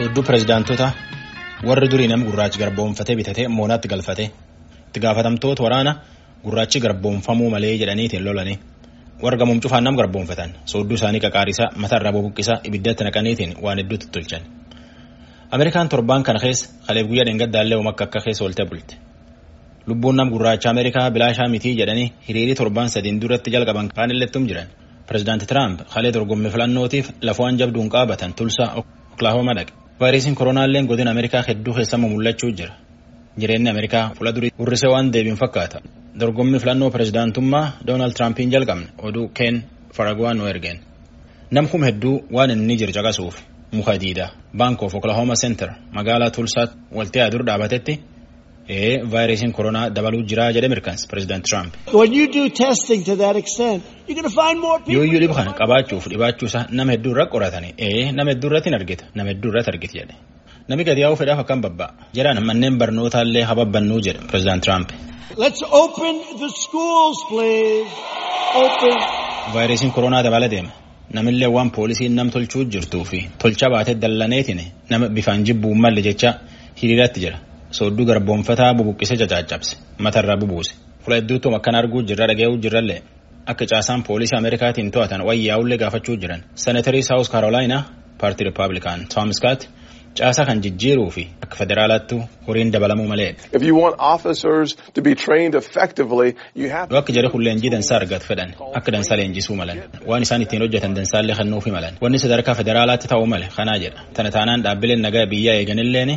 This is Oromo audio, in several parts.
Hedduu pirezidaantota warri durii nama gurraachi garboomfatee bitatee moonaatti galfate itti gaafatamtoota waraana gurraachi garboomfamuu malee jedhaniitiin lolanii warra gamuun cufaan nama garboomfatan soodduu isaanii qaqaarisaa mataarraa bubuqqisaa ibiddatti naqaniitiin waan hedduutti tolchan. Ameerikaan torbaan kana keessa kaleef guyyaa dheengaddaallee uumaka akka keessa oolte bulte. Lubbuun nama gurraacha Ameerikaa bilaashaa mitii jedhanii hiriirii torbaan sadiin duratti jalqaban kaan illettum jiran. Pireezidaanti Tiraamp kalee dorgommii filannootiif lafuwwan jabduun qaabatan tulsaa Oklahoma dhaqe. Vaayirasiin koronaallee godina Ameerikaa hedduu keessatti mul'achuu jira. Jireenyi Ameerikaa fuula durii urrisee waan deebiin fakkaata. Dorgommii filannoo pireezidaantummaa Doonaald Tiraampiin jalqabne oduu Keen Faragwaa nu ergeen. Nam kuma hedduu waan inni jiru caqasuuf muka diida Bank of Oklahoma Center magaalaa Tulsaatti waltee adur dhaabatetti vaayirasiin koronaa dabaluu jiraa jedhe mirkansa pireezidaanti Tiraamp. Yoo iyyuu dhiba kana qabaachuuf dhibaachuu isaa nama hedduu irra qoratanii ee nama hedduu irratti hin argita nama hedduu irratti argiti jedhe. Nami gadi yaa'uu fedhaaf akkam babba'a. Jedhaan manneen barnootaallee hababbannuu jedhe pireezidaanti Tiraamp. Vaayirasiin koronaa dabala deema. Namillee waan poolisiin nam tolchuu jirtuu fi tolcha baatee dallaneetiin nama bifaan jibbuu malle jecha hiriiratti jira. Soodduu garboomfataa bubuqqisee cacaccabse matarraa bubuuse. Fuula hedduutu akkan arguu jirra dhaga'uu jirrallee akka caasaan poolisii Ameerikaatiin to'atan wayyaa'ullee gaafachuu jiran. Seneetarii Saawus Kaarolaayinaa paartii Rippaabilikaan Tom Scott caasaa kan jijjiiruu fi akka federaalaattu horiin dabalamuu malee. Yoo akka jedhe hulleen injii dansaa argatu fedhan akka dansaa leenjisuu malan waan isaan ittiin hojjetan dansaallee kennuufi malan wanni sadarkaa federaalaatti ta'uu male kanaa jedha tana taanaan dhaabbileen nagaa biyyaa eeganilleen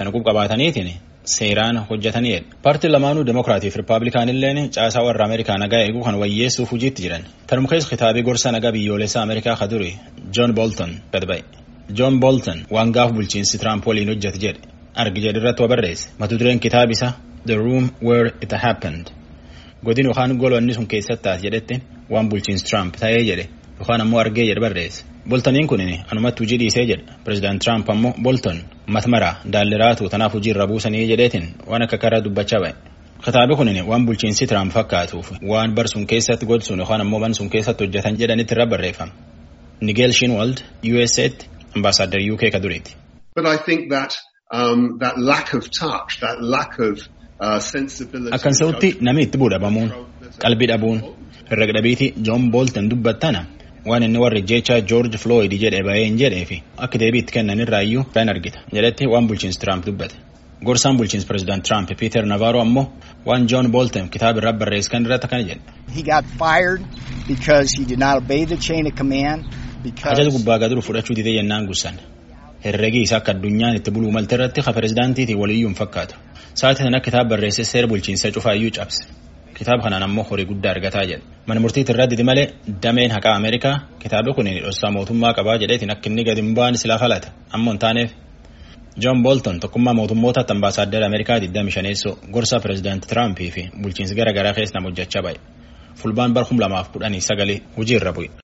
tana qubqabaataniitiin seeraan hojjetaniidha. Paartiin lamaanuu Demokiraatii fi Rippaabilikaanilleen caasaa warra Ameerikaa nagaa eeguu kan wayyeessuuf hojiitti jiran. Tanuma keessa kitaabii gorsa nagaa biyyoolessaa Ameerikaa ka duri John Bolton gad ba'e. John Bolton waan gaaf bulchiinsi Tiraamp waliin hojjete jedhe argi jedhe irratti barreesse mata dureen kitaaba isaa The Room Where It Happened godin yookaan golonni sun keessatti taate jedhetti waan bulchiinsi Tiraamp ta'ee jedhe yookaan ammoo argee jedhe barreesse. Boltoniin kun anumatti hojii dhiisee jedha pireezidaanti Tiraamp ammoo Bolton matmaraa daalliraatu tanaaf hojii irra buusanii jedheetiin waan akka karaa dubbachaa ba'e. Kitaabi kun waan bulchiinsi Tiraamp fakkaatuuf waan bar sun keessatti godsuun yookaan ammoo ban sun keessatti hojjetan jedhanitti irra barreeffama. Nigel Shinwald USA'tti ambaasaadar UK ka dureeti. Akkan sa'utti namni itti buudhabamuun qalbii dhabuun herrega dhabiitii John Bolton dubbattana waan inni warri jecha George Floyd jedhe bahee hin jedhee fi akka deebii itti kennan irraayyuu kan argita jedhetti waan bulchiinsi Tiraamp dubbate. Gorsaan bulchiinsi pireezidaanti Tiraamp Peter Navarro ammoo waan John Bolton kitaaba irraa barreesse kan irratti akkana jedhe. Ajaja gubbaa gaduru fudhachuu didee jennaan gussan. Herregi isaa akka addunyaan itti buluu malte irratti ka pireezidaantiitiin waliyyuu hin fakkaatu. Sa'aatii sana kitaaba barreessee seera bulchiinsa cufaayyuu cabse. Kitaaba kanaan ammoo horii guddaa argataa jedhe. Mana murtiitti irra didi malee dameen haqaa Ameerikaa kitaabni kun dhossaa mootummaa qabaa jedheetiin akka inni gadi hin baane silaa falata. Ammoo hin taaneef. John Bolton tokkummaa mootummootaatti ambaasaaddara Ameerikaa 25 gorsaa pireezidaanti Tiraampii fi bulchiinsi gara garaa keessa nama hojjechaa ba'e. Fulbaan bar 2019 hojii irra bu'e.